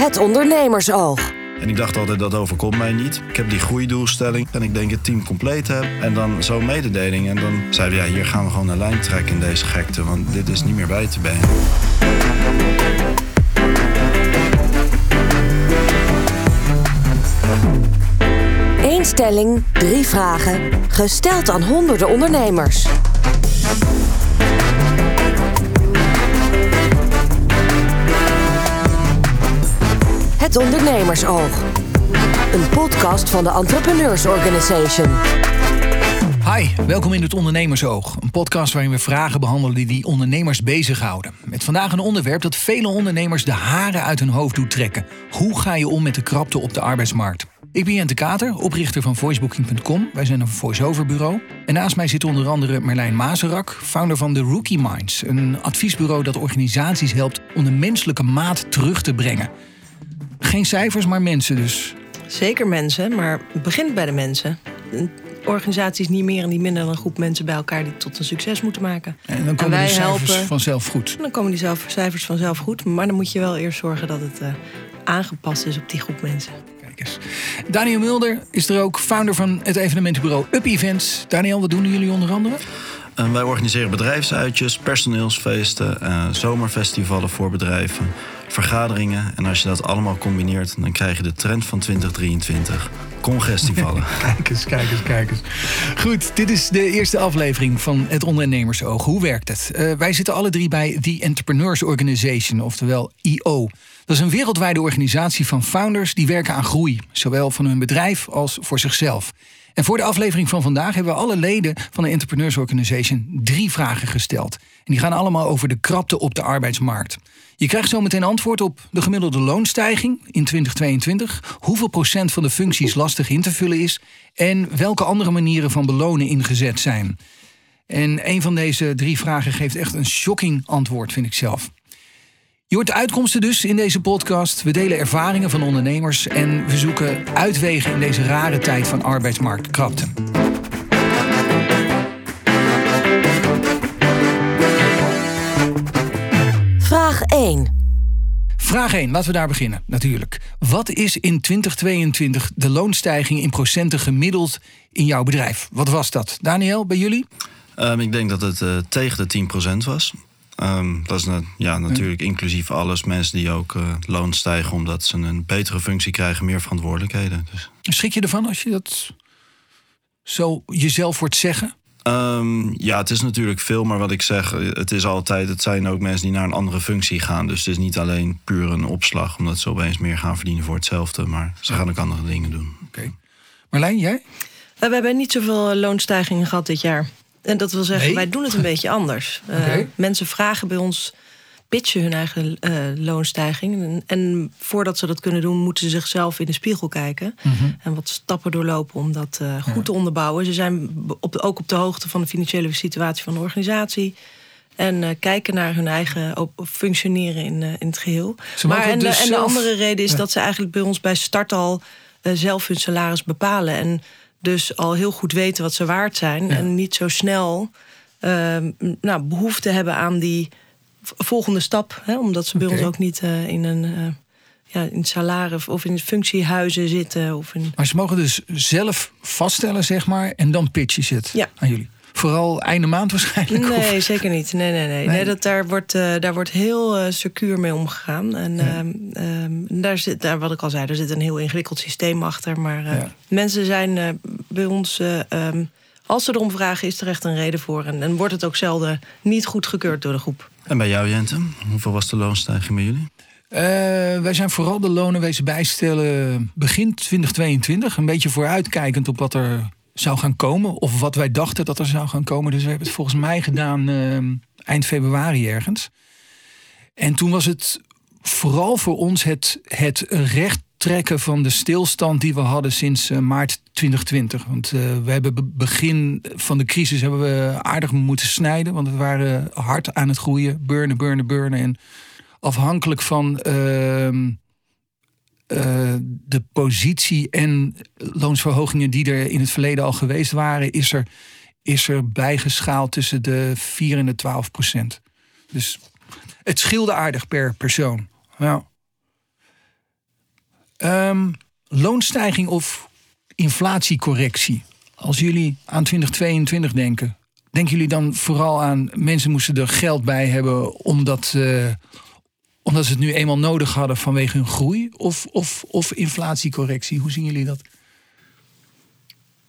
Het ondernemersoog. En ik dacht altijd, dat overkomt mij niet. Ik heb die groeidoelstelling en ik denk het team compleet heb. En dan zo'n mededeling. En dan zeiden we, ja, hier gaan we gewoon een lijn trekken in deze gekte. Want dit is niet meer bij te benen. Eén stelling, drie vragen. Gesteld aan honderden ondernemers. Het Ondernemersoog. Een podcast van de Entrepreneurs Organization. Hi, welkom in het Ondernemersoog. Een podcast waarin we vragen behandelen die ondernemers bezighouden. Met vandaag een onderwerp dat vele ondernemers de haren uit hun hoofd doet trekken. Hoe ga je om met de krapte op de arbeidsmarkt? Ik ben Jente Kater, oprichter van voicebooking.com. Wij zijn een voice-over. En naast mij zit onder andere Merlijn Mazerak, founder van The Rookie Minds. Een adviesbureau dat organisaties helpt om de menselijke maat terug te brengen. Geen cijfers, maar mensen dus. Zeker mensen, maar het begint bij de mensen. Een organisatie is niet meer en niet minder dan een groep mensen bij elkaar die het tot een succes moeten maken. En dan komen wij de cijfers helpen- vanzelf goed. Dan komen die zelf, cijfers vanzelf goed, maar dan moet je wel eerst zorgen dat het eh, aangepast is op die groep mensen. Kijk eens. Daniel Mulder is er ook, founder van het evenementenbureau Up Events. Daniel, wat doen jullie onder andere? En wij organiseren bedrijfsuitjes, personeelsfeesten, eh, zomerfestivalen voor bedrijven, vergaderingen. En als je dat allemaal combineert, dan krijg je de trend van 2023. Congestivalen. Kijk eens, kijk eens, kijk eens. Goed, dit is de eerste aflevering van het Ondernemersoog. Hoe werkt het? Eh, wij zitten alle drie bij The Entrepreneurs Organization, oftewel IO. Dat is een wereldwijde organisatie van founders die werken aan groei, zowel van hun bedrijf als voor zichzelf. En voor de aflevering van vandaag hebben we alle leden van de Entrepreneurs Organization drie vragen gesteld. En die gaan allemaal over de krapte op de arbeidsmarkt. Je krijgt zo meteen antwoord op de gemiddelde loonstijging in 2022, hoeveel procent van de functies lastig in te vullen is en welke andere manieren van belonen ingezet zijn. En een van deze drie vragen geeft echt een shocking antwoord, vind ik zelf. Je hoort de uitkomsten dus in deze podcast. We delen ervaringen van ondernemers en we zoeken uitwegen in deze rare tijd van arbeidsmarktkrapte. Vraag 1. Vraag 1, laten we daar beginnen, natuurlijk. Wat is in 2022 de loonstijging in procenten gemiddeld in jouw bedrijf? Wat was dat? Daniel, bij jullie? Ehm, ik denk dat het eh, tegen de 10% was. Ehm, dat is na- ja, natuurlijk inclusief alles. Mensen die ook eh, loon stijgen omdat ze een betere functie krijgen, meer verantwoordelijkheden. Dus, Schrik je ervan als je dat zo jezelf hoort zeggen? Ehm, ja, het is natuurlijk veel, maar wat ik zeg, eh, het is altijd, het zijn ook mensen die naar een andere functie gaan. Dus het is niet alleen puur een opslag, omdat ze opeens meer gaan verdienen voor hetzelfde. Maar ze gaan ook andere dingen doen. Oké. Marlijn, jij? Eh, we hebben niet zoveel loonstijgingen gehad dit jaar. En dat wil zeggen, Nee? wij doen het een beetje anders. Eh. Mensen vragen bij ons, pitchen hun eigen eh, loonstijging. En, en voordat ze dat kunnen doen, moeten ze zichzelf in de spiegel kijken. En wat stappen doorlopen om dat eh, goed te onderbouwen. Ze zijn op ook op de hoogte van de financiële situatie van de organisatie. En kijken naar hun eigen op- functioneren in, in het geheel. Maar en, de- dus en de andere reden is Ja. dat ze eigenlijk bij ons bij start al zelf hun salaris bepalen. En dus al heel goed weten wat ze waard zijn. Ja. En niet zo snel ehm, nou, behoefte hebben aan die volgende stap. Hè, omdat ze bij ons ook niet eh, in een eh, ja, in salaris of in functiehuizen zitten. Of in, Maar ze mogen dus zelf vaststellen, zeg maar, en dan pitchen ze het Ja. aan jullie. Vooral einde maand waarschijnlijk. of- Nee, zeker niet. Nee, nee, nee. Nee? nee dat, daar, wordt, eh, daar wordt heel eh, secuur mee omgegaan. En ehm, ehm, daar zit, daar, wat ik al zei, er zit een heel ingewikkeld systeem achter. Maar eh, Ja. mensen zijn eh, bij ons, eh, ehm, als ze erom vragen, is er echt een reden voor. En, en wordt het ook zelden niet goedgekeurd door de groep. En bij jou, Jente, hoeveel was de loonstijging bij jullie? Eh, wij zijn vooral de lonen wezen bijstellen begin 2022. Een beetje vooruitkijkend op wat er zou gaan komen. Of wat wij dachten dat er zou gaan komen. Dus we hebben het volgens mij gedaan eh, eind februari ergens. En toen was het vooral voor ons het, het recht trekken van de stilstand die we hadden sinds eh, maart 2020. Want eh, we hebben be- begin van de crisis hebben we aardig moeten snijden. Want we waren hard aan het groeien. Burnen, burnen, burnen. En afhankelijk van eh, de positie en loonsverhogingen die er in het verleden al geweest waren, is er, is er bijgeschaald tussen de 4 en de 12 procent. Dus het scheelde aardig per persoon. Ja. Ehm, loonstijging of inflatiecorrectie? Als jullie aan 2022 denken, denken jullie dan vooral aan mensen moesten er geld bij hebben omdat, uh, omdat ze het nu eenmaal nodig hadden vanwege hun groei? Of, of, of inflatiecorrectie? Hoe zien jullie dat?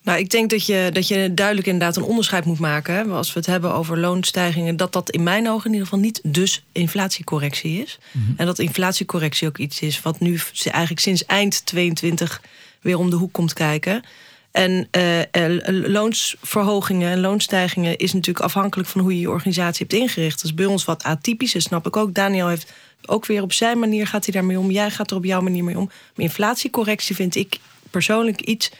Nou, ik denk dat je, dat je duidelijk inderdaad een onderscheid moet maken. Als we het hebben over loonstijgingen, dat dat in mijn ogen in ieder geval niet dus inflatiecorrectie is. Mhm. En dat inflatiecorrectie ook iets is wat nu eigenlijk sinds eind 22 weer om de hoek komt kijken. En uh, loonsverhogingen en loonstijgingen is natuurlijk afhankelijk van hoe je je organisatie hebt ingericht. Dat is bij ons wat atypisch, dat snap ik ook. Daniel heeft ook weer op zijn manier gaat hij daarmee om. Jij gaat er op jouw manier mee om. Maar inflatiecorrectie vind ik persoonlijk iets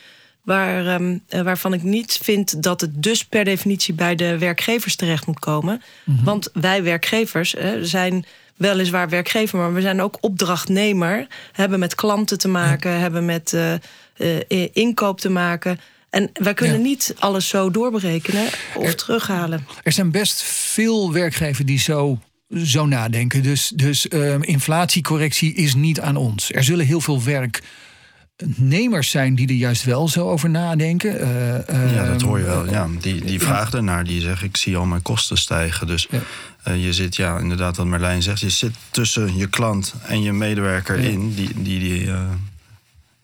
waar, um, waarvan ik niet vind dat het dus per definitie bij de werkgevers terecht moet komen. Mhm. Want wij werkgevers zijn weliswaar werkgever, maar we zijn ook opdrachtnemer. Hebben met klanten te maken, hebben met uh, uh, inkoop te maken. En wij kunnen niet alles zo doorberekenen of terughalen. Er zijn best veel werkgevers die zo zo nadenken. Dus, dus uh, inflatiecorrectie is niet aan ons. Er zullen heel veel werk nemers zijn die er juist wel zo over nadenken. Uh, ja, dat hoor je wel. Ja, die, die vragen ernaar, die zeggen: Ik zie al mijn kosten stijgen. Dus uh, je zit, ja, inderdaad, wat Merlijn zegt, je zit tussen je klant en je medewerker in, die die, die, uh,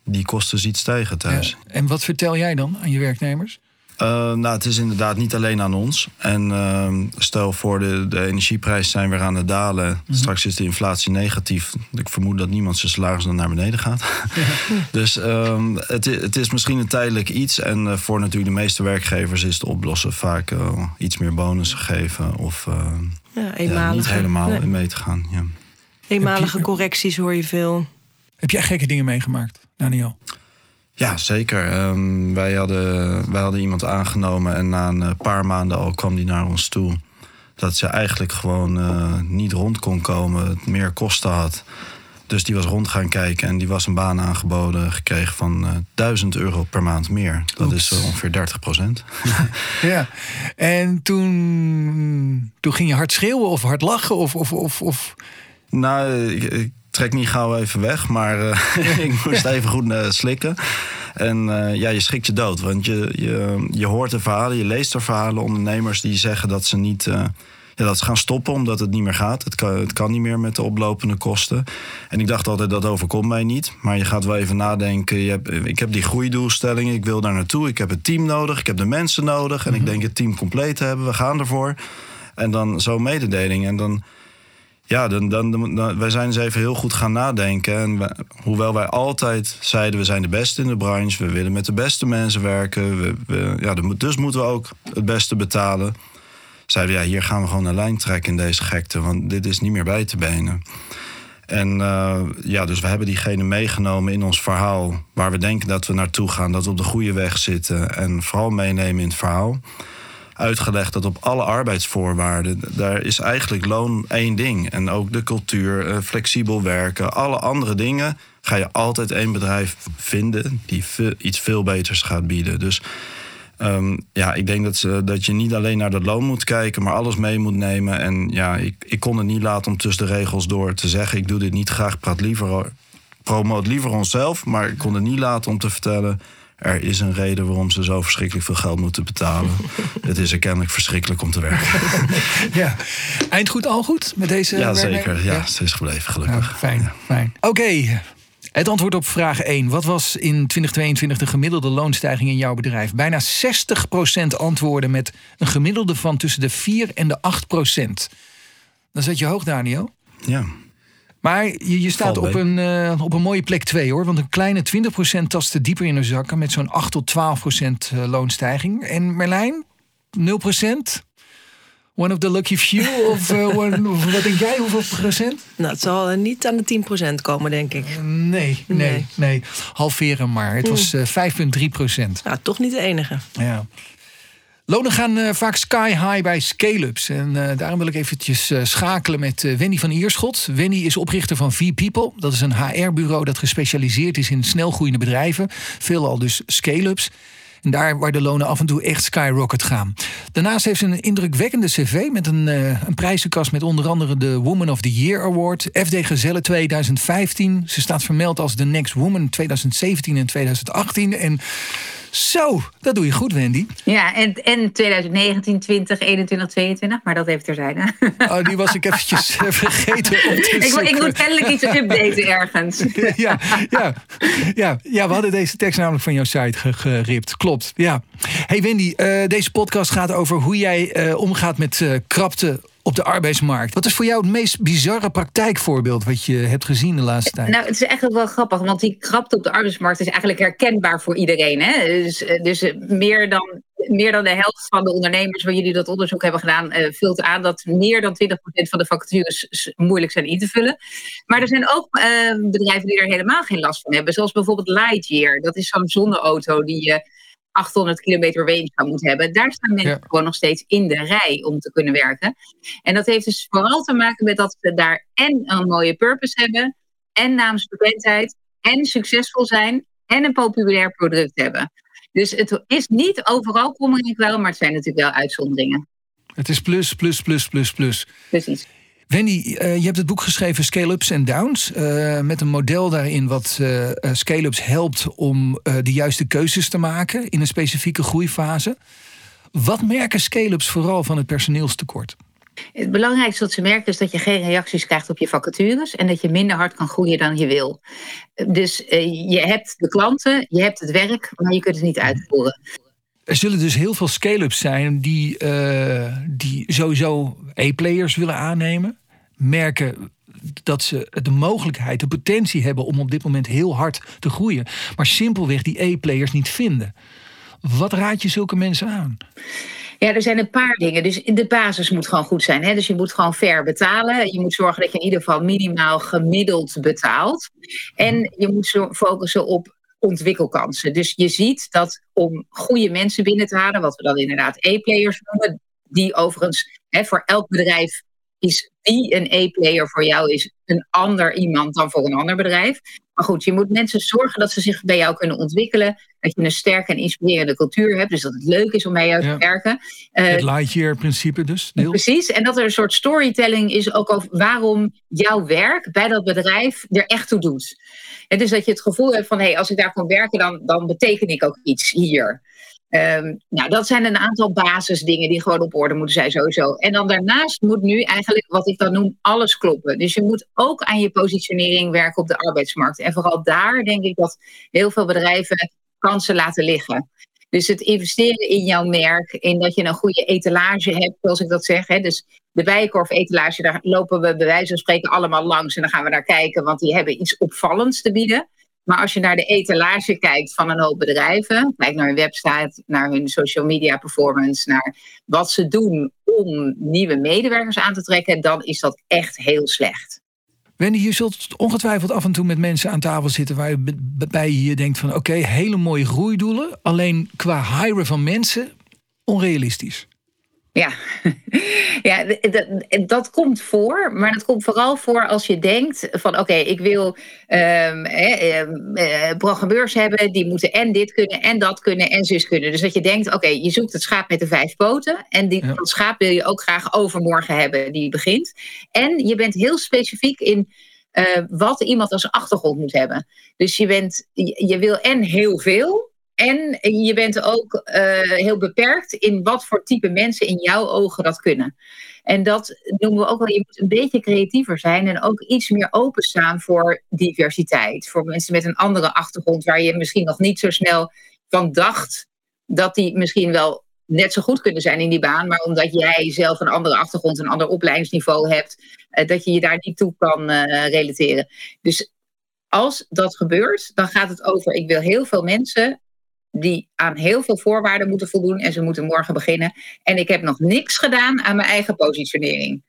die kosten ziet stijgen thuis. En wat vertel jij dan aan je werknemers? Uh, nou, het is inderdaad niet alleen aan ons. En uh, stel voor, de, de energieprijzen zijn weer aan het dalen. Mhm. Straks is de inflatie negatief. Ik vermoed dat niemand zijn salaris dan naar beneden gaat. dus uh, het, het, is misschien een tijdelijk iets. En eh, voor natuurlijk de meeste werkgevers is het oplossen vaak iets meer bonussen geven. Of ja, ja, niet helemaal nee. in mee te gaan. Ja. Eenmalige correcties hoor je veel. Heb jij gekke dingen meegemaakt, Daniel? Ja, zeker. Um, wij, hadden, wij hadden iemand aangenomen en na een eh, paar maanden al kwam die naar ons toe. Dat ze eigenlijk gewoon uh, niet rond kon komen, het meer kosten had. Dus die was rond gaan kijken en die was een baan aangeboden gekregen van uh, 1000 euro per maand meer. Dat Oeps. is ongeveer 30 procent. ja, en toen, toen ging je hard schreeuwen of hard lachen? Of, of, of, of... Nou, ik, trek niet gauw even weg, maar uh, ik moest even goed uh, slikken. En uh, ja, je schrikt je dood. Want je, je, je hoort de verhalen, je leest er verhalen. Ondernemers die zeggen dat ze niet. Ja, dat ze gaan stoppen omdat het niet meer gaat. Het kan, het kan niet meer met de oplopende kosten. En ik dacht altijd, dat overkomt mij niet. Maar je gaat wel even nadenken. Je hebt, ik heb die groeidoelstellingen, ik wil daar naartoe. Ik heb het team nodig, ik heb de mensen nodig. En ik mhm. denk het team compleet te hebben. We gaan ervoor. En dan zo'n mededeling. En dan ja, dan, dan, wij zijn eens even heel goed gaan nadenken. En hoewel wij altijd zeiden, we zijn de beste in de branche. We willen met de beste mensen werken. We, ja, dus moeten we ook het beste betalen. Zeiden we, ja, hier gaan we gewoon een lijn trekken in deze gekte. Want dit is niet meer bij te benen. En uh, ja, dus we hebben diegene meegenomen in ons verhaal. Waar we denken dat we naartoe gaan. Dat we op de goede weg zitten. En vooral meenemen in het verhaal uitgelegd dat op alle arbeidsvoorwaarden, daar is eigenlijk loon één ding. En ook de cultuur, eh, flexibel werken, alle andere dingen ga je altijd één bedrijf vinden die iets veel beters gaat bieden. Dus um, ja, ik denk dat, ze, dat je niet alleen naar dat loon moet kijken, maar alles mee moet nemen. En ja, ik, ik kon het niet laten om tussen de regels door te zeggen: ik doe dit niet graag, praat liever, promoot liever onszelf. Maar ik kon het niet laten om te vertellen er is een reden waarom ze zo verschrikkelijk veel geld moeten betalen. het is er kennelijk verschrikkelijk om te werken. ja. Eind goed, al goed met deze Ja, zeker. Ja, ze is gebleven, gelukkig. fijn, fijn. Oké. Het antwoord op vraag 1. Wat was in 2022 de gemiddelde loonstijging in jouw bedrijf? Bijna 60% antwoorden met een gemiddelde van tussen de 4 en de 8%. Dan zet je hoog, Daniel. Ja. Maar je, je staat op een, uh, op een mooie plek 2 hoor. Want een kleine 20% tastte dieper in de zakken met zo'n 8 tot 12% uh, eh, loonstijging. En Merlijn, 0%? One of the lucky few? Of, uh, one, of wat denk jij, hoeveel procent? Nou, het zal niet aan de 10% komen, denk ik. nee, nee, nee, Halveren maar. Het was 5,3 procent. Nou, toch niet de enige. Ja. Lonen gaan uh, vaak sky high bij scale-ups. En uh, daarom wil ik eventjes uh, schakelen met Wendy van Ierschot. Wendy is oprichter van V-People. Dat is een HR-bureau dat gespecialiseerd is in snelgroeiende bedrijven. Veelal dus scale-ups. En daar waar de lonen af en toe echt skyrocket gaan. Daarnaast heeft ze een indrukwekkende cv met een, een prijzenkast met onder andere de Woman of the Year Award, FD Gezelle 2015. Ze staat vermeld als de Next Woman 2017 en 2018. En zo, dat doe je goed, Wendy. Ja, en, en 2019, 20, 21, 22, maar dat heeft terzijde. Oh, die was ik eventjes eh, vergeten ik, ik, moet kennelijk iets updaten ergens. ja, ja, ja, ja, we hadden deze tekst namelijk van jouw site geript. Klopt, ja. Hey Wendy, uh, deze podcast gaat over hoe jij uh, omgaat met uh, krapte op de arbeidsmarkt. Wat is voor jou het meest bizarre praktijkvoorbeeld wat je hebt gezien de laatste tijd? Nou, het is eigenlijk wel grappig, want die krapte op de arbeidsmarkt is eigenlijk herkenbaar voor iedereen. Hè? Dus, eh, dus eh, meer, dan, meer dan de helft van de ondernemers waar jullie dat onderzoek hebben gedaan, uh, vult aan dat meer dan 20% van de vacatures moeilijk zijn in te vullen. Maar er zijn ook bedrijven die er helemaal geen last van hebben, zoals bijvoorbeeld Lightyear. Dat is zo'n zonneauto die je 800 kilometer range zou moeten hebben. Daar staan mensen gewoon nog steeds in de rij om te kunnen werken. En dat heeft dus vooral te maken met dat ze daar en een mooie purpose hebben, en naamsbekendheid, en succesvol zijn, en een populair product hebben. Dus het is niet overal kommer ik wel, maar het zijn natuurlijk wel uitzonderingen. Het is plus, plus, plus, plus, plus. Precies. Wendy, uh, je hebt het boek geschreven Scale-ups en Downs. Uh, met een model daarin wat uh, scale-ups helpt om de juiste keuzes te maken in een specifieke groeifase. Wat merken scale-ups vooral van het personeelstekort? Het belangrijkste wat ze merken is dat je geen reacties krijgt op je vacatures en dat je minder hard kan groeien dan je wil. Dus je hebt de klanten, je hebt het werk, maar je kunt het niet uitvoeren. Er zullen dus heel veel scale-ups zijn die, uh, die sowieso E-players willen aannemen. Merken dat ze de mogelijkheid, de potentie hebben om op dit moment heel hard te groeien. Maar simpelweg die E-players niet vinden. Wat raad je zulke mensen aan? Ja, er zijn een paar dingen. Dus de basis moet gewoon goed zijn. Hè? Dus je moet gewoon fair betalen. Je moet zorgen dat je in ieder geval minimaal gemiddeld betaalt. En je moet focussen op ontwikkelkansen. Dus je ziet dat om goede mensen binnen te halen, wat we dan inderdaad E-players noemen, die overigens hè, voor elk bedrijf is wie een E-player voor jou is een ander iemand dan voor een ander bedrijf. Maar goed, je moet mensen zorgen dat ze zich bij jou kunnen ontwikkelen. Dat je een sterke en inspirerende cultuur hebt. Dus dat het leuk is om bij jou te werken. het uh, Lightyear-principe dus. Precies. En dat er een soort storytelling is ook over waarom jouw werk bij dat bedrijf er echt toe doet. En dus dat je het gevoel hebt van, hé, hey, als ik daar kon werken, dan, dan beteken ik ook iets hier. Um, nou, dat zijn een aantal basisdingen die gewoon op orde moeten zijn sowieso. En dan daarnaast moet nu eigenlijk, wat ik dan noem, alles kloppen. Dus je moet ook aan je positionering werken op de arbeidsmarkt. En vooral daar denk ik dat heel veel bedrijven kansen laten liggen. Dus het investeren in jouw merk, in dat je een goede etalage hebt, zoals ik dat zeg. Hè. Dus de bijenkorf-etalage, daar lopen we bij wijze van spreken allemaal langs en dan gaan we naar kijken, want die hebben iets opvallends te bieden. Maar als je naar de etalage kijkt van een hoop bedrijven, kijk naar hun website, naar hun social media performance, naar wat ze doen om nieuwe medewerkers aan te trekken, dan is dat echt heel slecht. Wendy, je zult ongetwijfeld af en toe met mensen aan tafel zitten waarbij je denkt van oké, hele mooie groeidoelen, alleen qua hiren van mensen onrealistisch. Ja, ja dat, komt voor, maar dat komt vooral voor als je denkt van oké, ik wil um, eh, programmeurs hebben die moeten en dit kunnen en dat kunnen en zus kunnen. Dus dat je denkt oké, je zoekt het schaap met de vijf poten en die, dat schaap wil je ook graag overmorgen hebben die begint. En je bent heel specifiek in uh, wat iemand als achtergrond moet hebben. Dus je, bent, je, je wil en heel veel en je bent ook uh, heel beperkt in wat voor type mensen in jouw ogen dat kunnen. En dat noemen we ook wel, je moet een beetje creatiever zijn en ook iets meer openstaan voor diversiteit. Voor mensen met een andere achtergrond waar je misschien nog niet zo snel van dacht dat die misschien wel net zo goed kunnen zijn in die baan, maar omdat jij zelf een andere achtergrond, een ander opleidingsniveau hebt, uh, dat je je daar niet toe kan uh, relateren. Dus als dat gebeurt, dan gaat het over, ik wil heel veel mensen die aan heel veel voorwaarden moeten voldoen en ze moeten morgen beginnen. En ik heb nog niks gedaan aan mijn eigen positionering.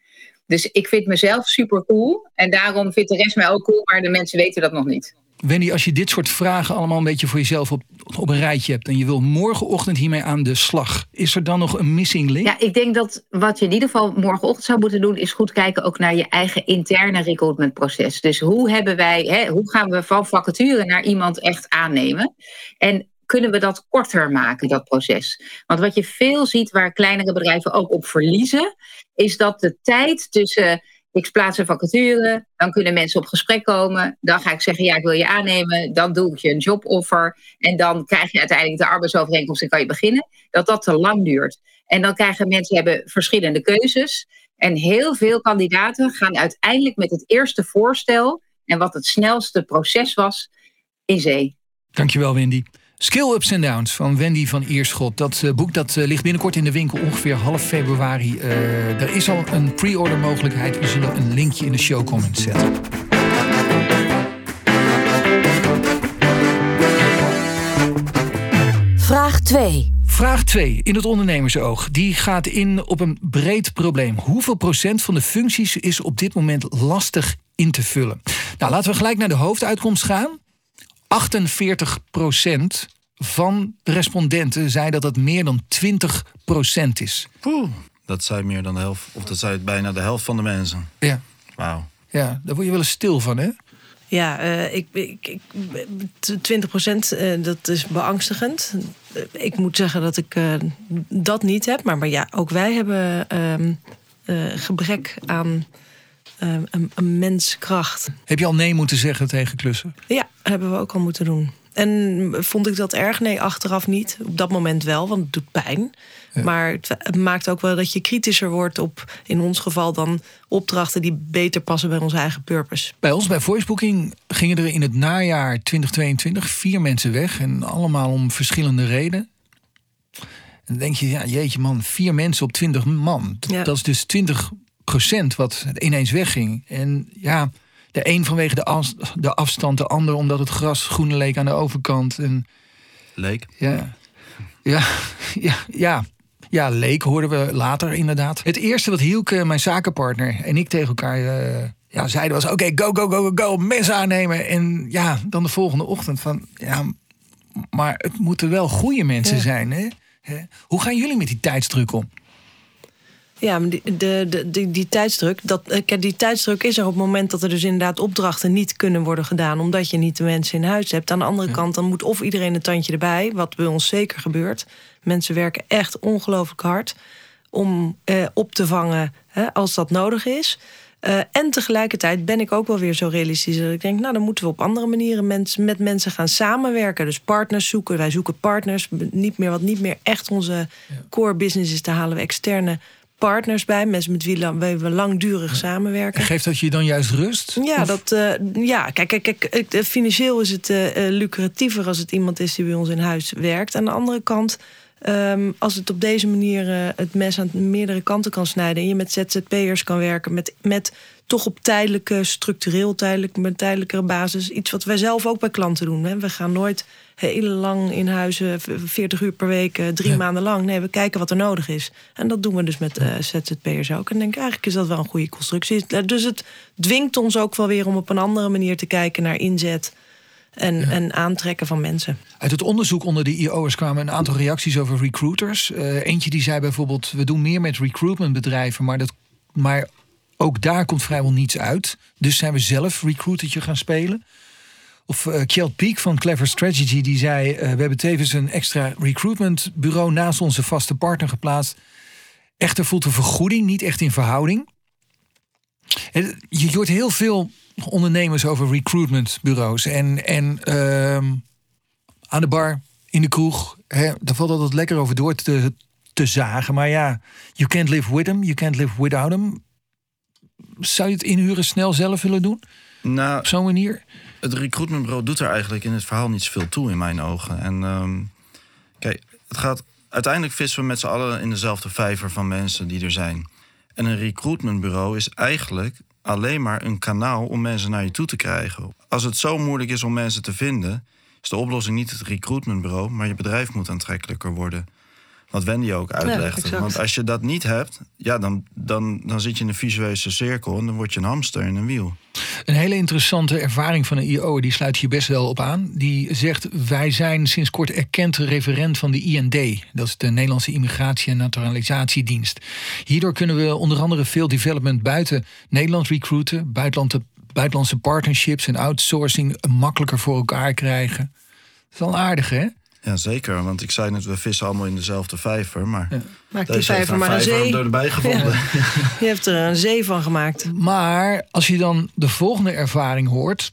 Dus ik vind mezelf super cool en daarom vindt de rest mij ook cool, maar de mensen weten dat nog niet. Wendy, als je dit soort vragen allemaal een beetje voor jezelf op, op een rijtje hebt en je wil morgenochtend hiermee aan de slag, is er dan nog een missing link? Ja, ik denk dat wat je in ieder geval morgenochtend zou moeten doen, is goed kijken ook naar je eigen interne recruitmentproces. Dus hoe hebben wij, hè, hoe gaan we van vacature naar iemand echt aannemen? En kunnen we dat korter maken, dat proces? Want wat je veel ziet waar kleinere bedrijven ook op verliezen, is dat de tijd tussen ik plaats een vacature, dan kunnen mensen op gesprek komen. Dan ga ik zeggen, ja, ik wil je aannemen. Dan doe ik je een joboffer. En dan krijg je uiteindelijk de arbeidsovereenkomst en kan je beginnen. Dat dat te lang duurt. En dan krijgen mensen hebben verschillende keuzes. En heel veel kandidaten gaan uiteindelijk met het eerste voorstel... en wat het snelste proces was, in zee. Dankjewel, Wendy. Skill Ups and Downs van Wendy van Ierschot. Dat uh, boek dat, uh, ligt binnenkort in de winkel, ongeveer half februari. Uh, er is al een pre-order mogelijkheid. We zullen een linkje in de show comments zetten. Vraag 2. Vraag 2 in het ondernemersoog. Die gaat in op een breed probleem. Hoeveel procent van de functies is op dit moment lastig in te vullen? Nou, laten we gelijk naar de hoofduitkomst gaan. 48% van de respondenten zei dat het meer dan 20% is. Poeh, dat zei meer dan de helft, of dat zei bijna de helft van de mensen. Ja. Wauw. Ja, daar word je wel eens stil van, hè? Ja, uh, ik, ik, ik, 20 procent, uh, dat is beangstigend. Ik moet zeggen dat ik uh, dat niet heb. Maar, maar ja, ook wij hebben gebrek aan een, een menskracht. Heb je al nee moeten zeggen tegen klussen? Ja, hebben we ook al moeten doen. En vond ik dat erg? Nee, achteraf niet. Op dat moment wel, want het doet pijn. Maar het maakt ook wel dat je kritischer wordt op, in ons geval, dan opdrachten die beter passen bij onze eigen purpose. Bij ons, bij Voicebooking, gingen er in het najaar 2022 vier mensen weg. En allemaal om verschillende redenen. En dan denk je, ja, jeetje man, vier mensen op 20 man. Dat is dus 20 procent wat ineens wegging. En ja, de een vanwege de, de afstand, de ander omdat het gras groener leek aan de overkant. En, leek? Ja. Ja, ja, ja. Ja, leek hoorden we later inderdaad. Het eerste wat Hielke, mijn zakenpartner, en ik tegen elkaar uh, ja, zeiden was... oké, go, go, go, go, go, mensen aannemen. En ja, dan de volgende ochtend van... ja, maar het moeten wel goede mensen zijn, hè? Hoe gaan jullie met die tijdsdruk om? Ja, maar die, de, de, die, die tijdsdruk, dat, eh, die tijdsdruk is er op het moment dat er dus inderdaad opdrachten niet kunnen worden gedaan, omdat je niet de mensen in huis hebt. Aan de andere kant, dan moet of iedereen een tandje erbij, wat bij ons zeker gebeurt. Mensen werken echt ongelooflijk hard om eh, op te vangen hè, als dat nodig is. Uh, en tegelijkertijd ben ik ook wel weer zo realistisch dat ik denk, nou dan moeten we op andere manieren mensen, met mensen gaan samenwerken. Dus partners zoeken. Wij zoeken partners. Niet meer wat niet meer echt onze core business is, te halen we externe partners bij, mensen met wie we langdurig samenwerken. geeft dat je dan juist rust? Ja, dat, uh, ja kijk, kijk, kijk, financieel is het uh, lucratiever als het iemand is die bij ons in huis werkt. Aan de andere kant, um, als het op deze manier uh, het mes aan meerdere kanten kan snijden en je met ZZP'ers kan werken, met, met toch op tijdelijke, structureel tijdelijk, met tijdelijke basis, iets wat wij zelf ook bij klanten doen. Hè. We gaan nooit heel lang in huizen, 40 uur per week, eh, drie maanden lang. Nee, we kijken wat er nodig is. En dat doen we dus met uh, ZZP'ers ook. En denk eigenlijk is dat wel een goede constructie. Eh, dus het dwingt ons ook wel weer om op een andere manier te kijken naar inzet. En, en aantrekken van mensen. Uit het onderzoek onder de IO'ers kwamen een aantal reacties over recruiters. eentje die zei bijvoorbeeld: we doen meer met recruitmentbedrijven, maar, dat, maar ook daar komt vrijwel niets uit. Dus zijn we zelf recruitertje gaan spelen. Of uh, Kjeld Peak van Clever Strategy, die zei... Uh, we hebben tevens een extra recruitment bureau naast onze vaste partner geplaatst. Echter voelt de vergoeding niet echt in verhouding. Je hoort heel veel ondernemers over recruitmentbureaus. En, en uh, aan de bar, in de kroeg, hè, daar valt altijd lekker over door te, te zagen. Maar ja, you can't live with them, you can't live without them. Zou je het inhuren snel zelf willen doen? Nou, Op zo'n manier? Het recruitmentbureau doet er eigenlijk in het verhaal niet zoveel toe in mijn ogen. En um, kijk, het gaat. Uiteindelijk vissen we met z'n allen in dezelfde vijver van mensen die er zijn. En een recruitmentbureau is eigenlijk alleen maar een kanaal om mensen naar je toe te krijgen. Als het zo moeilijk is om mensen te vinden, is de oplossing niet het recruitmentbureau, maar je bedrijf moet aantrekkelijker worden. Wat Wendy ook uitlegde. Want als je dat niet hebt, ja, dan, dan, dan zit je in een visueuze cirkel en dan word je een hamster in een wiel. Een hele interessante ervaring van een IO, die sluit hier best wel op aan. Die zegt: Wij zijn sinds kort erkend referent van de IND. Dat is de Nederlandse Immigratie- en Naturalisatiedienst. Hierdoor kunnen we onder andere veel development buiten Nederland recruiten, buitenlandse partnerships en outsourcing makkelijker voor elkaar krijgen. Dat is wel aardig, hè? Ja, zeker. Want ik zei net, we vissen allemaal in dezelfde vijver. Maar Maak die vijver maar een vijver zee. erbij gevonden. Je hebt er een zee van gemaakt. Maar als je dan de volgende ervaring hoort.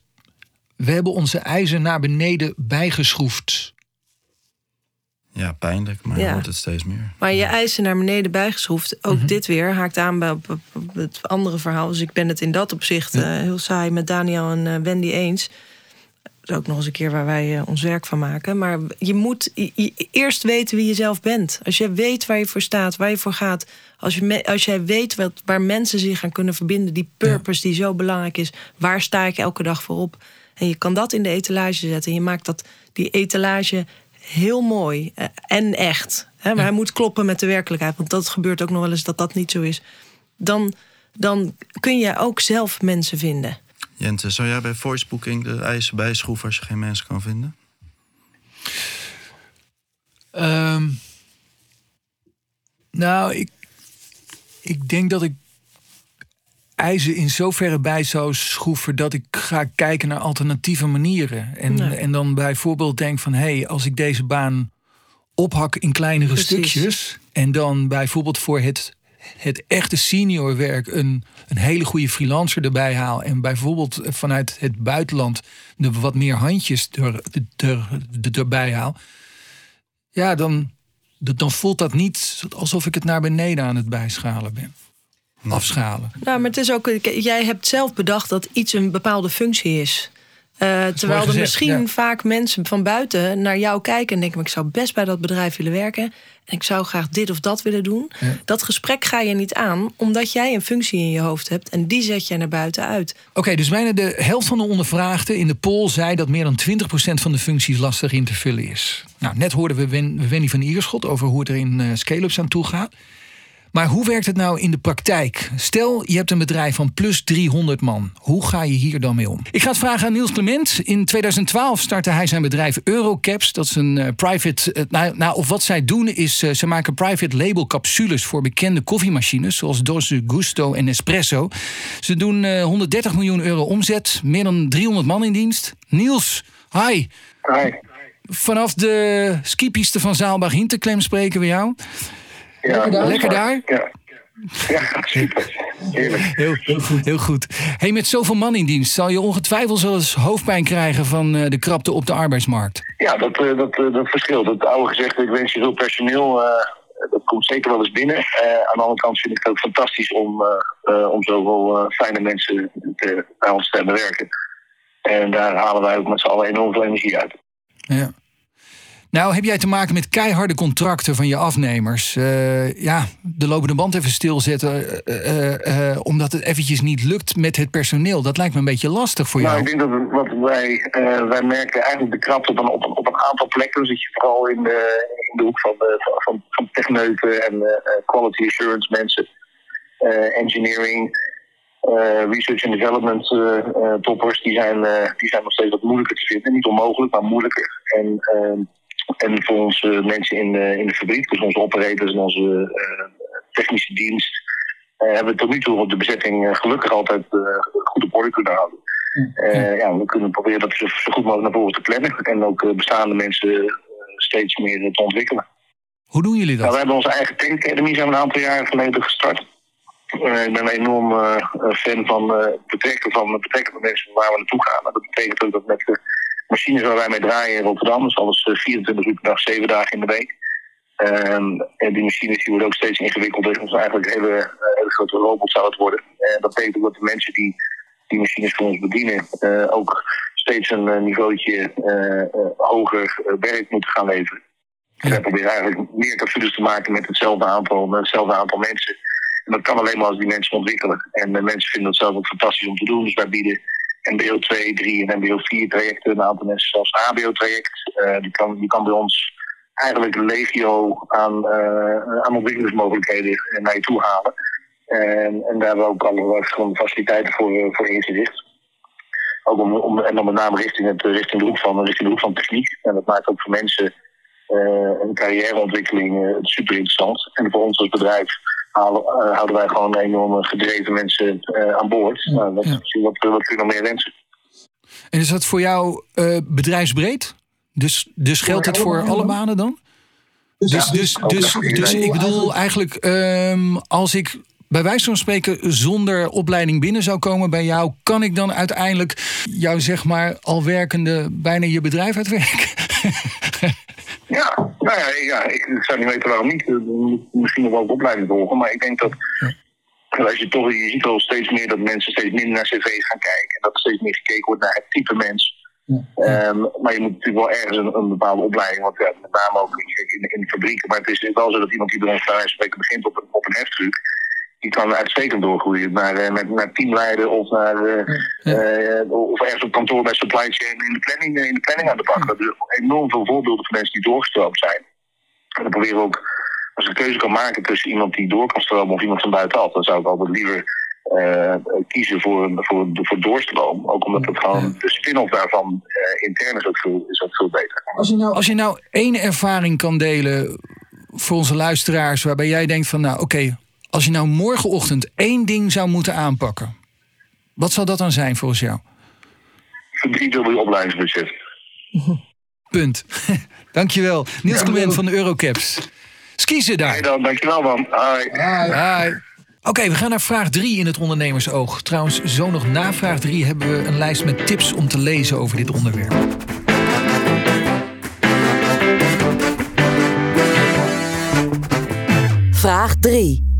We hebben onze ijzer naar beneden bijgeschroefd. Ja, pijnlijk, maar Ja. je hoort het steeds meer. Maar je eisen naar beneden bijgeschroefd. Ook Mhm. dit weer haakt aan bij het andere verhaal. Dus ik ben het in dat opzicht eh, heel saai met Daniel en eh, Wendy eens. Dat is ook nog eens een keer waar wij eh, ons werk van maken. Maar je moet eerst weten wie je zelf bent. Als je weet waar je voor staat, waar je voor gaat. Als, je als jij weet wat, waar mensen zich aan kunnen verbinden. Die purpose die zo belangrijk is. Waar sta ik elke dag voor op? En je kan dat in de etalage zetten. En je maakt dat, die etalage heel mooi eh, en echt. Hè, maar hij moet kloppen met de werkelijkheid. Want dat gebeurt ook nog wel eens dat dat niet zo is. Dan, dan kun je ook zelf mensen vinden. Jente, zou jij bij voicebooking de eisen bijschroeven als je geen mensen kan vinden? Ehm, nou, ik, ik denk dat ik ijzer in zoverre bij zou schroeven dat ik ga kijken naar alternatieve manieren. En, Nee. en dan bijvoorbeeld denk van hé, hey, als ik deze baan ophak in kleinere Precies. stukjes. En dan bijvoorbeeld voor het, het echte seniorwerk een, een hele goede freelancer erbij haal. En bijvoorbeeld vanuit het buitenland de wat meer handjes er, er, er, erbij haal. Ja, dan, dan voelt dat niet alsof ik het naar beneden aan het bijschalen ben. Afschalen. Nou, maar het is ook. Jij hebt zelf bedacht dat iets een bepaalde functie is. Eh, terwijl er gezegd, misschien ja. vaak mensen van buiten naar jou kijken en denken: maar ik zou best bij dat bedrijf willen werken. En ik zou graag dit of dat willen doen. Dat gesprek ga je niet aan, omdat jij een functie in je hoofd hebt en die zet jij naar buiten uit. Oké, dus bijna de helft van de ondervraagden in de poll zei dat meer dan 20% van de functies lastig in te vullen is. Nou, net hoorden we Wen- Wendy van Ierschot over hoe het er in eh, scale-ups aan toe gaat. Maar hoe werkt het nou in de praktijk? Stel, je hebt een bedrijf van plus 300 man. Hoe ga je hier dan mee om? Ik ga het vragen aan Niels Clement. In 2012 startte hij zijn bedrijf Eurocaps. Dat is een eh, private... eh, nou, nou, of wat zij doen is, eh, ze maken private label capsules... voor bekende koffiemachines, zoals Dose Gusto en Nespresso. Ze doen eh, 130 miljoen euro omzet, meer dan 300 man in dienst. Niels, hi. Hi. Vanaf de skipiste van Zaalbach Hinterklem spreken we jou. Ja, Lekker daar? Ja. ja, super. Heerlijk. Heel, heel goed. Heel goed. Hey, met zoveel man in dienst zal je ongetwijfeld wel eens hoofdpijn krijgen van eh, de krapte op de arbeidsmarkt. Ja, dat, eh, dat, eh, dat verschilt. Het oude gezegd, ik wens je veel personeel, eh, dat komt zeker wel eens binnen. Eh, aan de andere kant vind ik het ook fantastisch om, om zoveel eh, fijne mensen te, bij ons te hebben werken. En daar halen wij ook met z'n allen enorm veel energie uit. Ja. Nou, heb jij te maken met keiharde contracten van je afnemers? Eh, ja, de lopende band even stilzetten, eh, omdat het eventjes niet lukt met het personeel. Dat lijkt me een beetje lastig voor Nou, jou. ik denk dat wat wij, wij merken eigenlijk de krapte op een, op, op een aantal plekken. Dan zit je vooral in de, in de hoek van, de, van, van, techneuten en quality assurance mensen, engineering, research and development toppers. Die zijn, die zijn nog steeds wat moeilijker te vinden. Niet onmogelijk, maar moeilijker. En, ehm, en voor onze mensen in de, in de fabriek, dus onze operators en onze eh, technische dienst, eh, hebben we tot nu toe op de bezetting eh, gelukkig altijd goed op orde kunnen houden. Ja, we kunnen proberen dat zo, zo goed mogelijk naar voren te plannen. En ook bestaande mensen steeds meer te ontwikkelen. Hoe doen jullie Nou, dat? wij hebben onze eigen Tech Academy zijn we een aantal jaren geleden gestart. Ik ben een enorm fan van eh, betrekken van betrekken van mensen waar we naartoe gaan. Dat betekent ook dat met de machines waar wij mee draaien in Rotterdam, dus alles eh, 24 uur per dag, 7 dagen in de week. Ehm, en die machines die worden ook steeds ingewikkelder. Dus eigenlijk een hele, eh, hele grote robot zou het worden. En dat betekent ook dat de mensen die die machines voor ons bedienen eh, ook steeds een eh, niveautje eh, eh, hoger eh, werk moeten gaan leveren. En wij proberen eigenlijk meer capsules te maken met hetzelfde aantal, met hetzelfde aantal mensen. En dat kan alleen maar als die mensen ontwikkelen. En de mensen vinden dat zelf ook fantastisch om te doen. Dus wij bieden MBO 2, 3 en MBO 4 trajecten. Een aantal mensen zelfs een HBO-traject. Eh, die, kan, die kan bij ons eigenlijk een legio aan, eh, aan ontwikkelingsmogelijkheden naar je toe halen. En, en daar hebben we ook allerlei verschillende faciliteiten voor, eh, voor ingericht. Ook om, om, en dan met name richting, het, richting, de hoek van, richting de hoek van techniek. En dat maakt ook voor mensen eh, een carrièreontwikkeling eh, super interessant. En voor ons als bedrijf halen, eh, houden wij gewoon enorm gedreven mensen eh, aan boord. Nou, wat, ja. wat, wat kun je nog meer wensen? En is dat voor jou eh, bedrijfsbreed? Dus, dus geldt het voor alle banen dan? Dus, dus, dus, dus, dus ik bedoel eigenlijk, ehm, als ik bij wijze van spreken zonder opleiding binnen zou komen bij jou, kan ik dan uiteindelijk jou zeg maar al werkende bijna je bedrijf uitwerken? Ja, nou ja, ja ik, zou niet weten waarom niet. Misschien nog wel op opleiding volgen, maar ik denk dat als je toch, je ziet al steeds meer dat mensen steeds minder naar cv's gaan kijken. En dat er steeds meer gekeken wordt naar het type mens. Ehm, maar je moet natuurlijk wel ergens een, een bepaalde opleiding, want ja, met name ook in, in, de fabrieken. Maar het is wel zo dat iemand die bij ons bij spreken begint op een, op een heftruck, die kan uitstekend doorgroeien naar, uh, met, naar teamleider of, naar, uh, uh, of ergens op kantoor bij supply chain in de planning, in de planning aan de bak. Er zijn enorm veel voorbeelden van mensen die doorgestroomd zijn. En dan proberen we ook, als ik een keuze kan maken tussen iemand die door kan stromen of iemand van buitenaf, dan zou ik altijd liever uh, kiezen voor, voor, voor doorstroom. Ook omdat het gewoon de spin-off daarvan uh, intern is ook, veel, is ook veel beter. Als je, nou, als je nou één ervaring kan delen voor onze luisteraars, waarbij jij denkt van nou oké, okay, als je nou morgenochtend één ding zou moeten aanpakken, wat zou dat dan zijn volgens jou? Verdriedubbel je opleidingsbudget. Punt. Dankjewel. Niels ja, Clement van de Eurocaps. Skiezen daar. Hey dan, dankjewel man. Hoi. Hoi. Oké, we gaan naar vraag 3 in het ondernemersoog. Trouwens, zo nog na vraag 3 hebben we een lijst met tips om te lezen over dit onderwerp. Vraag 3.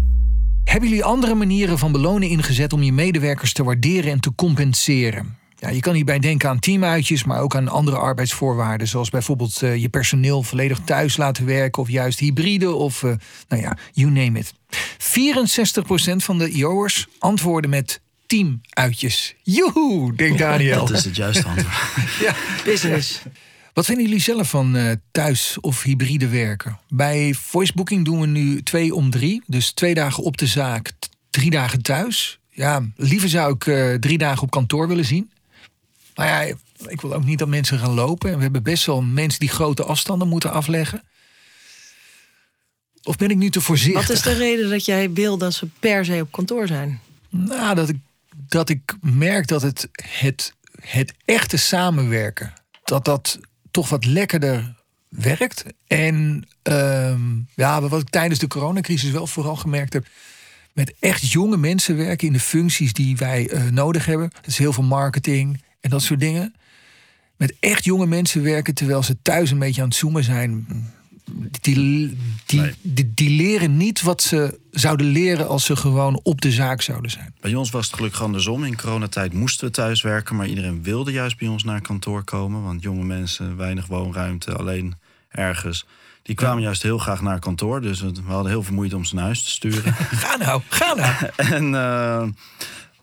Hebben jullie andere manieren van belonen ingezet om je medewerkers te waarderen en te compenseren? Ja, je kan hierbij denken aan teamuitjes, maar ook aan andere arbeidsvoorwaarden. Zoals bijvoorbeeld uh, je personeel volledig thuis laten werken. Of juist hybride. Of uh, nou ja, you name it. 64% van de IO'ers antwoorden met teamuitjes. Joehoe, denkt Daniel. Dat is het juiste antwoord. ja. Business. Wat vinden jullie zelf van uh, thuis of hybride werken? Bij voicebooking doen we nu twee om drie. Dus twee dagen op de zaak, drie dagen thuis. Ja, liever zou ik uh, drie dagen op kantoor willen zien. Maar ja, ik wil ook niet dat mensen gaan lopen. En we hebben best wel mensen die grote afstanden moeten afleggen. Of ben ik nu te voorzichtig? Wat is de reden dat jij wil dat ze per se op kantoor zijn? Nou, dat ik, dat ik merk dat het, het, het echte samenwerken... dat dat toch wat lekkerder werkt. En uh, ja, wat ik tijdens de coronacrisis wel vooral gemerkt heb... met echt jonge mensen werken in de functies die wij uh, nodig hebben. Dat is heel veel marketing, en dat soort dingen. Met echt jonge mensen werken terwijl ze thuis een beetje aan het zoomen zijn. Die, die, die, die, leren niet wat ze zouden leren als ze gewoon op de zaak zouden zijn. Bij ons was het gelukkig andersom. In coronatijd moesten we thuis werken, maar iedereen wilde juist bij ons naar kantoor komen. Want jonge mensen, weinig woonruimte, alleen ergens. Die kwamen juist heel graag naar kantoor. Dus we hadden heel veel moeite om ze naar huis te sturen. ga nou, ga nou. en uh,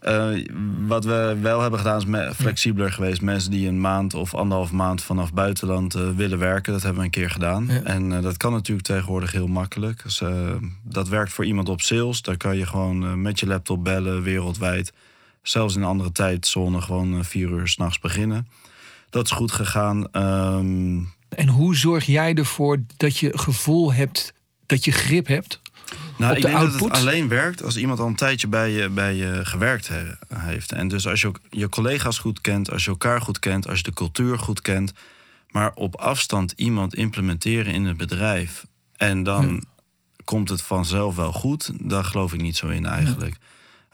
uh, wat we wel hebben gedaan is flexibeler geweest. Mensen die een maand of anderhalf maand vanaf buitenland uh, willen werken, dat hebben we een keer gedaan. Ja. En uh, dat kan natuurlijk tegenwoordig heel makkelijk. Dus, dat werkt voor iemand op sales. Daar kan je gewoon met je laptop bellen wereldwijd. Zelfs in een andere tijdzone gewoon vier uur s'nachts beginnen. Dat is goed gegaan. Um... En hoe zorg jij ervoor dat je gevoel hebt dat je grip hebt nou, ik denk dat het alleen werkt als iemand al een tijdje bij je, bij je gewerkt heeft. En dus als je ook je collega's goed kent, als je elkaar goed kent, als je de cultuur goed kent. Maar op afstand iemand implementeren in het bedrijf. En dan komt het vanzelf wel goed. Daar geloof ik niet zo in eigenlijk.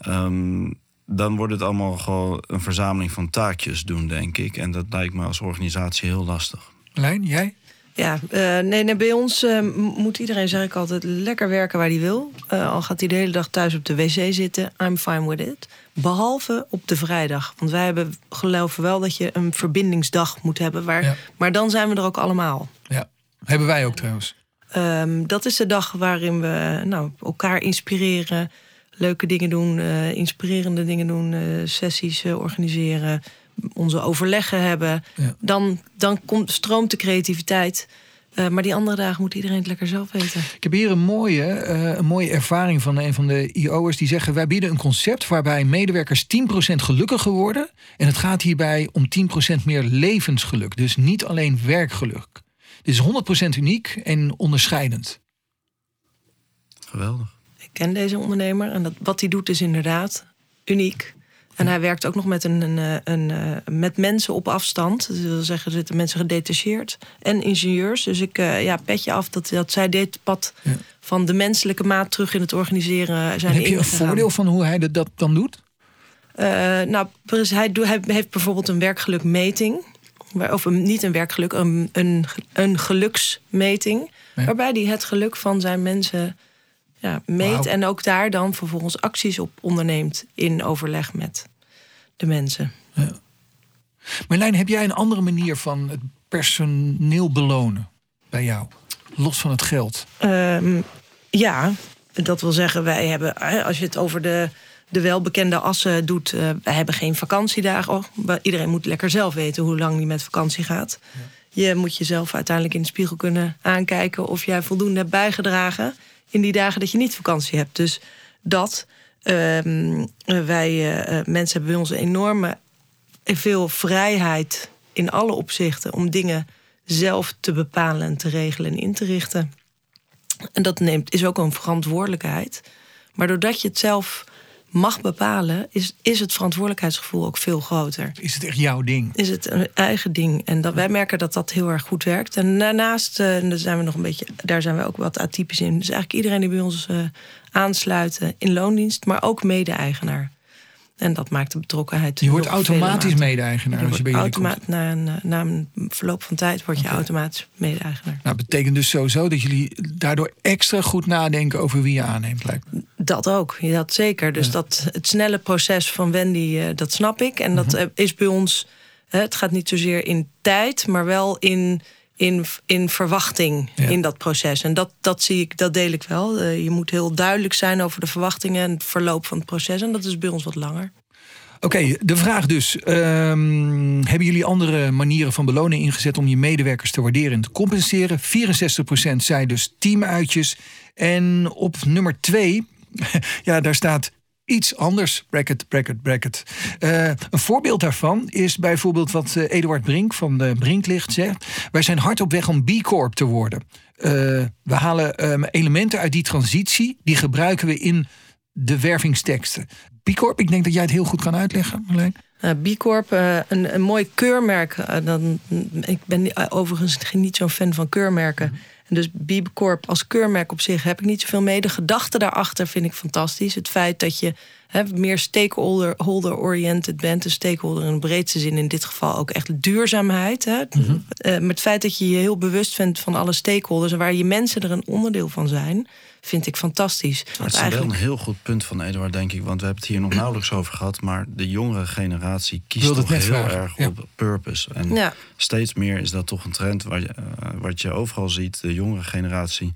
Um, dan wordt het allemaal gewoon een verzameling van taakjes doen, denk ik. En dat lijkt me als organisatie heel lastig. Lijn, jij? Ja, uh, nee, nee, bij ons uh, moet iedereen, zeg ik altijd, lekker werken waar hij wil. Uh, al gaat hij de hele dag thuis op de wc zitten, I'm fine with it. Behalve op de vrijdag. Want wij hebben, geloven wel dat je een verbindingsdag moet hebben. Waar, ja. Maar dan zijn we er ook allemaal. Ja, hebben wij ook trouwens. Um, dat is de dag waarin we nou, elkaar inspireren, leuke dingen doen, inspirerende dingen doen, sessies organiseren onze overleggen hebben. Ja. Dan, dan komt, stroomt de creativiteit. Uh, maar die andere dagen moet iedereen het lekker zelf weten. Ik heb hier een mooie, uh, een mooie ervaring van een van de IO'ers. Die zeggen, wij bieden een concept waarbij medewerkers 10% gelukkiger worden. En het gaat hierbij om 10% meer levensgeluk. Dus niet alleen werkgeluk. Dit is 100% uniek en onderscheidend. Geweldig. Ik ken deze ondernemer en dat, wat hij doet is inderdaad uniek. En hij werkt ook nog met, een, een, een, een, eh, met mensen op afstand. Dat wil zeggen, er zitten mensen gedetacheerd. En ingenieurs. Dus ik, uh, ja, petje af dat, dat zij dit pad ja. van de menselijke maat terug in het organiseren zijn en Heb je een voordeel van hoe hij dat dan doet? Uh, nou, hij, doet, hij heeft bijvoorbeeld een werkgelukmeting. Of een, niet een werkgeluk, een, een, een geluksmeting. Ja. Waarbij hij het geluk van zijn mensen ja, meet. Wow. En ook daar dan vervolgens acties op onderneemt in overleg met de mensen. Ja. Marlijn, heb jij een andere manier van het personeel belonen bij jou? Los van het geld? Um, ja, dat wil zeggen, wij hebben, als je het over de, de welbekende assen doet, uh, wij hebben geen vakantiedagen. Oh, iedereen moet lekker zelf weten hoe lang die met vakantie gaat. Ja. Je moet jezelf uiteindelijk in de spiegel kunnen aankijken of jij voldoende hebt bijgedragen in die dagen dat je niet vakantie hebt. Dus dat. Uh, wij uh, mensen hebben bij ons enorme veel vrijheid in alle opzichten om dingen zelf te bepalen en te regelen en in te richten. En dat neemt, is ook een verantwoordelijkheid. Maar doordat je het zelf mag bepalen, is, is het verantwoordelijkheidsgevoel ook veel groter. Is het echt jouw ding? Is het een eigen ding. En dat, wij merken dat dat heel erg goed werkt. En daarnaast, uh, daar zijn we nog een beetje, daar zijn we ook wat atypisch in. Dus eigenlijk iedereen die bij ons uh, aansluit in loondienst, maar ook mede-eigenaar. En dat maakt de betrokkenheid. Je wordt automatisch mede-eigenaar als je bij jullie komt. Na een, na een verloop van tijd word je okay. automatisch mede-eigenaar. Nou, betekent dus sowieso dat jullie daardoor extra goed nadenken over wie je aanneemt, lijkt me. Dat ook, dat zeker. Dus ja. dat het snelle proces van Wendy, dat snap ik. En dat uh -huh. is bij ons, het gaat niet zozeer in tijd, maar wel in in, in verwachting ja. in dat proces. En dat, dat zie ik, dat deel ik wel. Uh, je moet heel duidelijk zijn over de verwachtingen en het verloop van het proces. En dat is bij ons wat langer. Oké, okay, de vraag dus. Um, hebben jullie andere manieren van belonen ingezet om je medewerkers te waarderen en te compenseren? 64% zei dus teamuitjes. En op nummer 2, ja, daar staat iets anders. Bracket, bracket, bracket. Uh, een voorbeeld daarvan is bijvoorbeeld wat uh, Eduard Brink van de Brinklicht zegt. Wij zijn hard op weg om B Corp te worden. Uh, we halen um, elementen uit die transitie, die gebruiken we in de wervingsteksten. B Corp, ik denk dat jij het heel goed kan uitleggen, Marleen. B Corp, een, een mooi keurmerk. Dan, ik ben overigens niet zo'n fan van keurmerken. Mm. En dus B Corp als keurmerk op zich heb ik niet zoveel mee. De gedachte daarachter vind ik fantastisch. Het feit dat je he, meer stakeholder-oriented bent. Een stakeholder in de breedste zin, in dit geval ook echt duurzaamheid. Hè. Mm -hmm. uh, met het feit dat je je heel bewust bent van alle stakeholders... en waar je mensen er een onderdeel van zijn vind ik fantastisch. Maar het is eigenlijk... wel een heel goed punt van Eduard, denk ik. Want we hebben het hier nog nauwelijks over gehad. Maar de jongere generatie kiest toch heel vragen. erg ja. op purpose. En ja. steeds meer is dat toch een trend waar je, uh, wat je overal ziet. De jongere generatie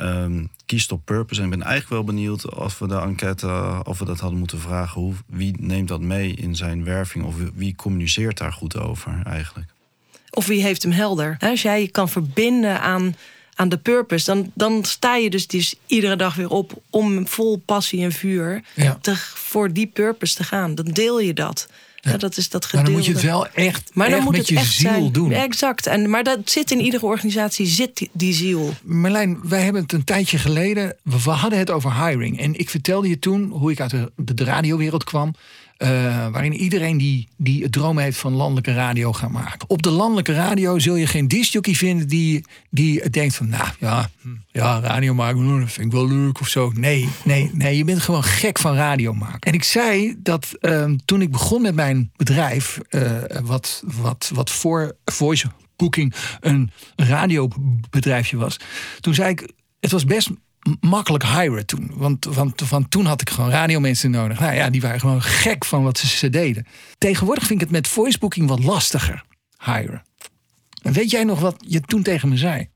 um, kiest op purpose. En ik ben eigenlijk wel benieuwd of we de enquête, of we dat hadden moeten vragen. Hoe, wie neemt dat mee in zijn werving? Of wie communiceert daar goed over eigenlijk? Of wie heeft hem helder? Als jij je kan verbinden aan aan de purpose, dan, dan sta je dus, dus iedere dag weer op om vol passie en vuur ja. te, voor die purpose te gaan. Dan deel je dat. Ja. Dat is dat gedeelde. Maar dan moet je het wel echt, maar dan echt moet met het je ziel zijn. doen. Exact. En, maar dat zit in iedere organisatie, zit die, die ziel. Marlijn, wij hebben het een tijdje geleden... we hadden het over hiring. En ik vertelde je toen hoe ik uit de, de radiowereld kwam... Uh, waarin iedereen die, die het droom heeft van landelijke radio gaat maken. Op de landelijke radio zul je geen discjockey vinden die, die denkt van, nou ja, ja, radio maken, vind ik wel leuk of zo. Nee, nee, nee, je bent gewoon gek van radio maken. En ik zei dat uh, toen ik begon met mijn bedrijf, uh, wat, wat, wat voor voice booking een radiobedrijfje was, toen zei ik, het was best makkelijk hiren toen. Want, want van toen had ik gewoon radiomensen nodig. Nou ja, die waren gewoon gek van wat ze, ze deden. Tegenwoordig vind ik het met voicebooking wat lastiger hiren. En weet jij nog wat je toen tegen me zei?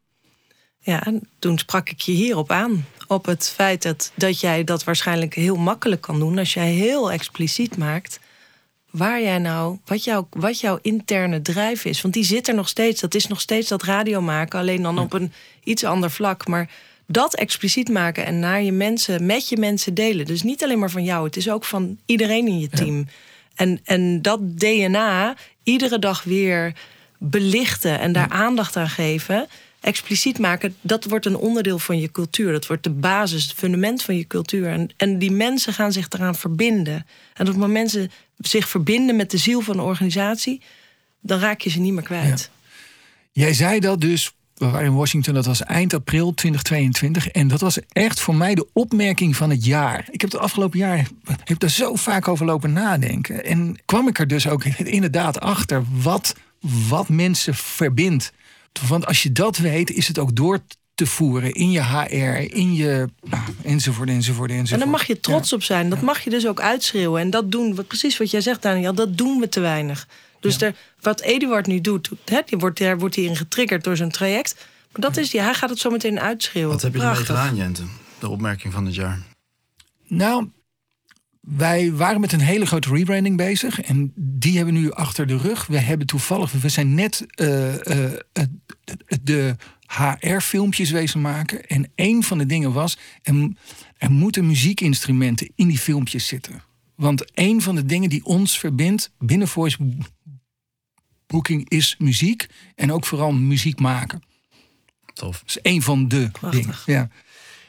Ja, toen sprak ik je hierop aan. Op het feit dat, dat jij dat waarschijnlijk heel makkelijk kan doen als jij heel expliciet maakt waar jij nou, wat, jou, wat jouw interne drijf is. Want die zit er nog steeds. Dat is nog steeds dat radio maken, alleen dan op een iets ander vlak. Maar dat expliciet maken en naar je mensen, met je mensen delen. Dus niet alleen maar van jou, het is ook van iedereen in je team. Ja. En, en dat DNA iedere dag weer belichten en daar aandacht aan geven. expliciet maken, dat wordt een onderdeel van je cultuur. Dat wordt de basis, het fundament van je cultuur. En, en die mensen gaan zich eraan verbinden. En op het moment mensen zich verbinden met de ziel van een organisatie, dan raak je ze niet meer kwijt. Jij zei dat dus, we waren in Washington, dat was eind april 2022. En dat was echt voor mij de opmerking van het jaar. Ik heb het afgelopen jaar heb er zo vaak over lopen nadenken. En kwam ik er dus ook inderdaad achter wat, wat mensen verbindt. Want als je dat weet, is het ook door te voeren in je HR, in je nou, enzovoort, enzovoort, enzovoort. En daar mag je trots op zijn. Dat mag je dus ook uitschreeuwen. En dat doen we, precies wat jij zegt, Daniel, dat doen we te weinig. Dus ja. wat Eduard nu doet, hè, die wordt, daar wordt hierin getriggerd door zijn traject. Maar dat is die, hij gaat het zo meteen uitschreeuwen. Wat heb je ermee gedaan, Jente? De opmerking van het jaar. Nou, wij waren met een hele grote rebranding bezig. En die hebben we nu achter de rug. We hebben toevallig, we zijn net uh, uh, de HR-filmpjes wezen maken. En een van de dingen was, er, er moeten muziekinstrumenten in die filmpjes zitten. Want een van de dingen die ons verbindt binnen Voice Booking is muziek. En ook vooral muziek maken. Tof. Dat is een van de Prachtig. dingen. Ja.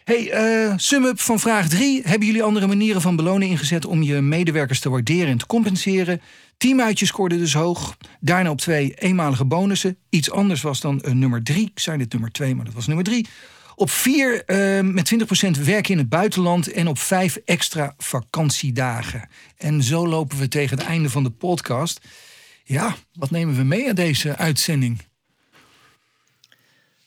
Hey, uh, sum-up van vraag 3. Hebben jullie andere manieren van belonen ingezet om je medewerkers te waarderen en te compenseren? Teamuitjes scoorden dus hoog. Daarna op twee eenmalige bonussen. Iets anders was dan uh, nummer 3. Ik zei dit nummer 2, maar dat was nummer 3. Op 4 uh, met 20% werken in het buitenland. En op 5 extra vakantiedagen. En zo lopen we tegen het einde van de podcast. Ja, wat nemen we mee uit deze uitzending?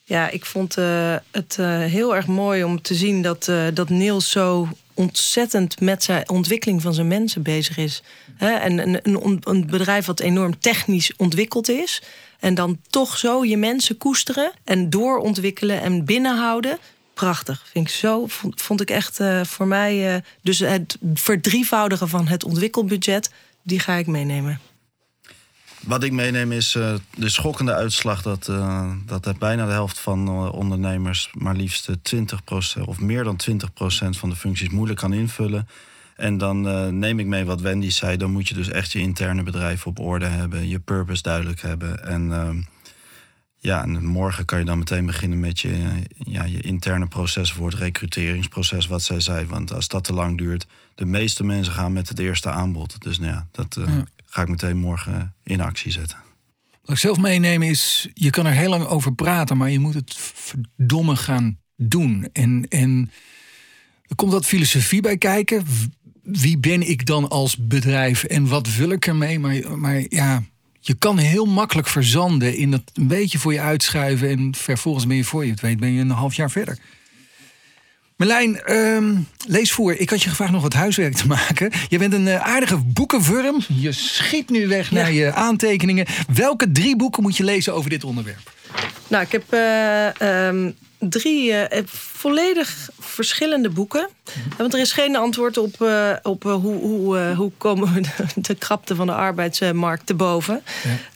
Ja, ik vond uh, het uh, heel erg mooi om te zien dat, uh, dat Niels zo ontzettend met zijn ontwikkeling van zijn mensen bezig is. En een, een, een, bedrijf wat enorm technisch ontwikkeld is. En dan toch zo je mensen koesteren en doorontwikkelen en binnenhouden. Prachtig. Vind ik zo, vond, vond ik echt voor mij. dus het verdrievoudigen van het ontwikkelbudget, die ga ik meenemen. Wat ik meeneem is uh, de schokkende uitslag dat, uh, dat bijna de helft van uh, ondernemers maar liefst 20% of meer dan 20% van de functies moeilijk kan invullen. En dan neem ik mee wat Wendy zei, dan moet je dus echt je interne bedrijf op orde hebben, je purpose duidelijk hebben. En ehm, ja, en morgen kan je dan meteen beginnen met je, ja, je interne proces voor het recruteringsproces, wat zij zei. Want als dat te lang duurt, de meeste mensen gaan met het eerste aanbod. Dus nou ja, dat ga ik meteen morgen in actie zetten. Wat ik zelf meeneem is, je kan er heel lang over praten, maar je moet het verdomme gaan doen. En, en er komt wat filosofie bij kijken. Wie ben ik dan als bedrijf en wat wil ik ermee? Maar, maar ja, je kan heel makkelijk verzanden in dat een beetje voor je uitschuiven. En vervolgens ben je voor je het weet, ben je een half jaar verder. Merlijn, um, lees voor. Ik had je gevraagd nog wat huiswerk te maken. Je bent een uh, aardige boekenwurm. Je schiet nu weg naar je aantekeningen. Welke drie boeken moet je lezen over dit onderwerp? Nou, ik heb uh, um, drie uh, volledig verschillende boeken. Mhm. Want er is geen antwoord op, op hoe, hoe, hoe komen we de, de, krapte van de arbeidsmarkt te boven.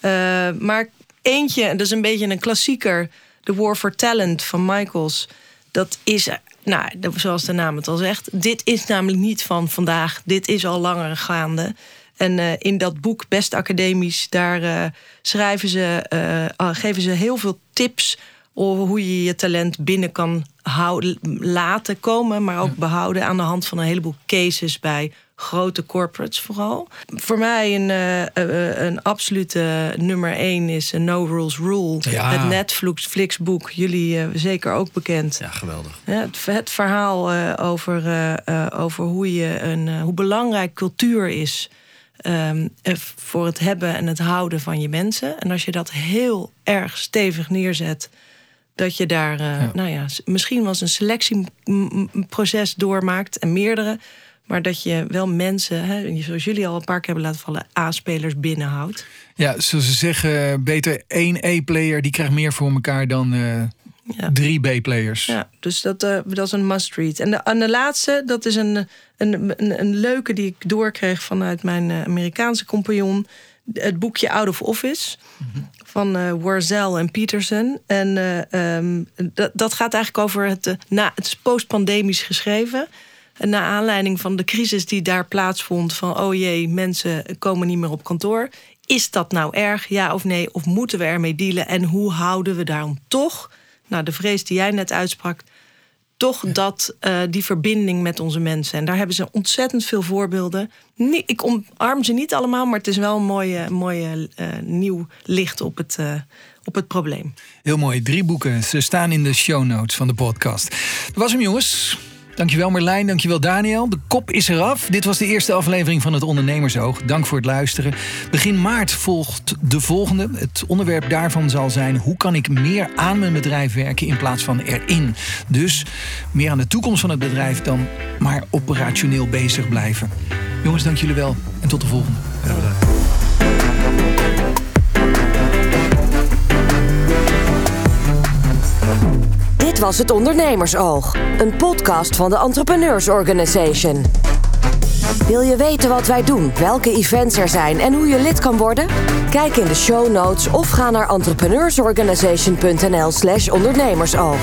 Ja. maar eentje, dat is een beetje een klassieker... The War for Talent van Michaels... Dat is nou, zoals de naam het al zegt, dit is namelijk niet van vandaag. Dit is al langer gaande. En uh, in dat boek Best Academisch, daar uh, schrijven ze, uh, geven ze heel veel tips over hoe je je talent binnen kan houden, laten komen, maar ook behouden aan de hand van een heleboel cases bij grote corporates vooral. Voor mij een, uh, een absolute nummer één is No Rules Rule. Ja. Het Netflix-boek, jullie zeker ook bekend. Ja, geweldig. Ja, het, het, verhaal over, over hoe, je een, hoe belangrijk cultuur is... Um, voor het hebben en het houden van je mensen. En als je dat heel erg stevig neerzet dat je daar, uh, nou ja, misschien wel eens een selectieproces doormaakt en meerdere. Maar dat je wel mensen, hè, zoals jullie al een paar keer hebben laten vallen, A-spelers binnenhoudt. Ja, zoals ze zeggen, beter één E-player die krijgt meer voor elkaar dan uh, ja. drie B-players. Ja, dus dat, uh, dat is een must-read. En de, en de laatste, dat is een, een, een, een leuke die ik doorkreeg vanuit mijn Amerikaanse compagnon. Het boekje Out of Office. Mm -hmm van uh, Warzel en Peterson. En uh, um, dat, dat gaat eigenlijk over het, uh, na, het is postpandemisch geschreven. En naar aanleiding van de crisis die daar plaatsvond, van oh jee, mensen komen niet meer op kantoor. Is dat nou erg, ja of nee? Of moeten we ermee dealen? En hoe houden we daarom toch nou, de vrees die jij net uitsprak, toch dat uh, die verbinding met onze mensen. En daar hebben ze ontzettend veel voorbeelden. Nee, ik omarm ze niet allemaal, maar het is wel een mooie, mooie uh, nieuw licht op het, uh, op het probleem. Heel mooi. Drie boeken. Ze staan in de show notes van de podcast. Dat was hem, jongens. Dankjewel Marlijn, dankjewel Daniel. De kop is eraf. Dit was de eerste aflevering van het Ondernemersoog. Dank voor het luisteren. Begin maart volgt de volgende. Het onderwerp daarvan zal zijn... hoe kan ik meer aan mijn bedrijf werken in plaats van erin? Dus meer aan de toekomst van het bedrijf... dan maar operationeel bezig blijven. Jongens, dank jullie wel. En tot de volgende. Ja. Dit was het Ondernemersoog, een podcast van de Entrepreneurs Organization. Wil je weten wat wij doen, welke events er zijn en hoe je lid kan worden? Kijk in de show notes of ga naar entrepreneursorganization.nl/slash ondernemersoog.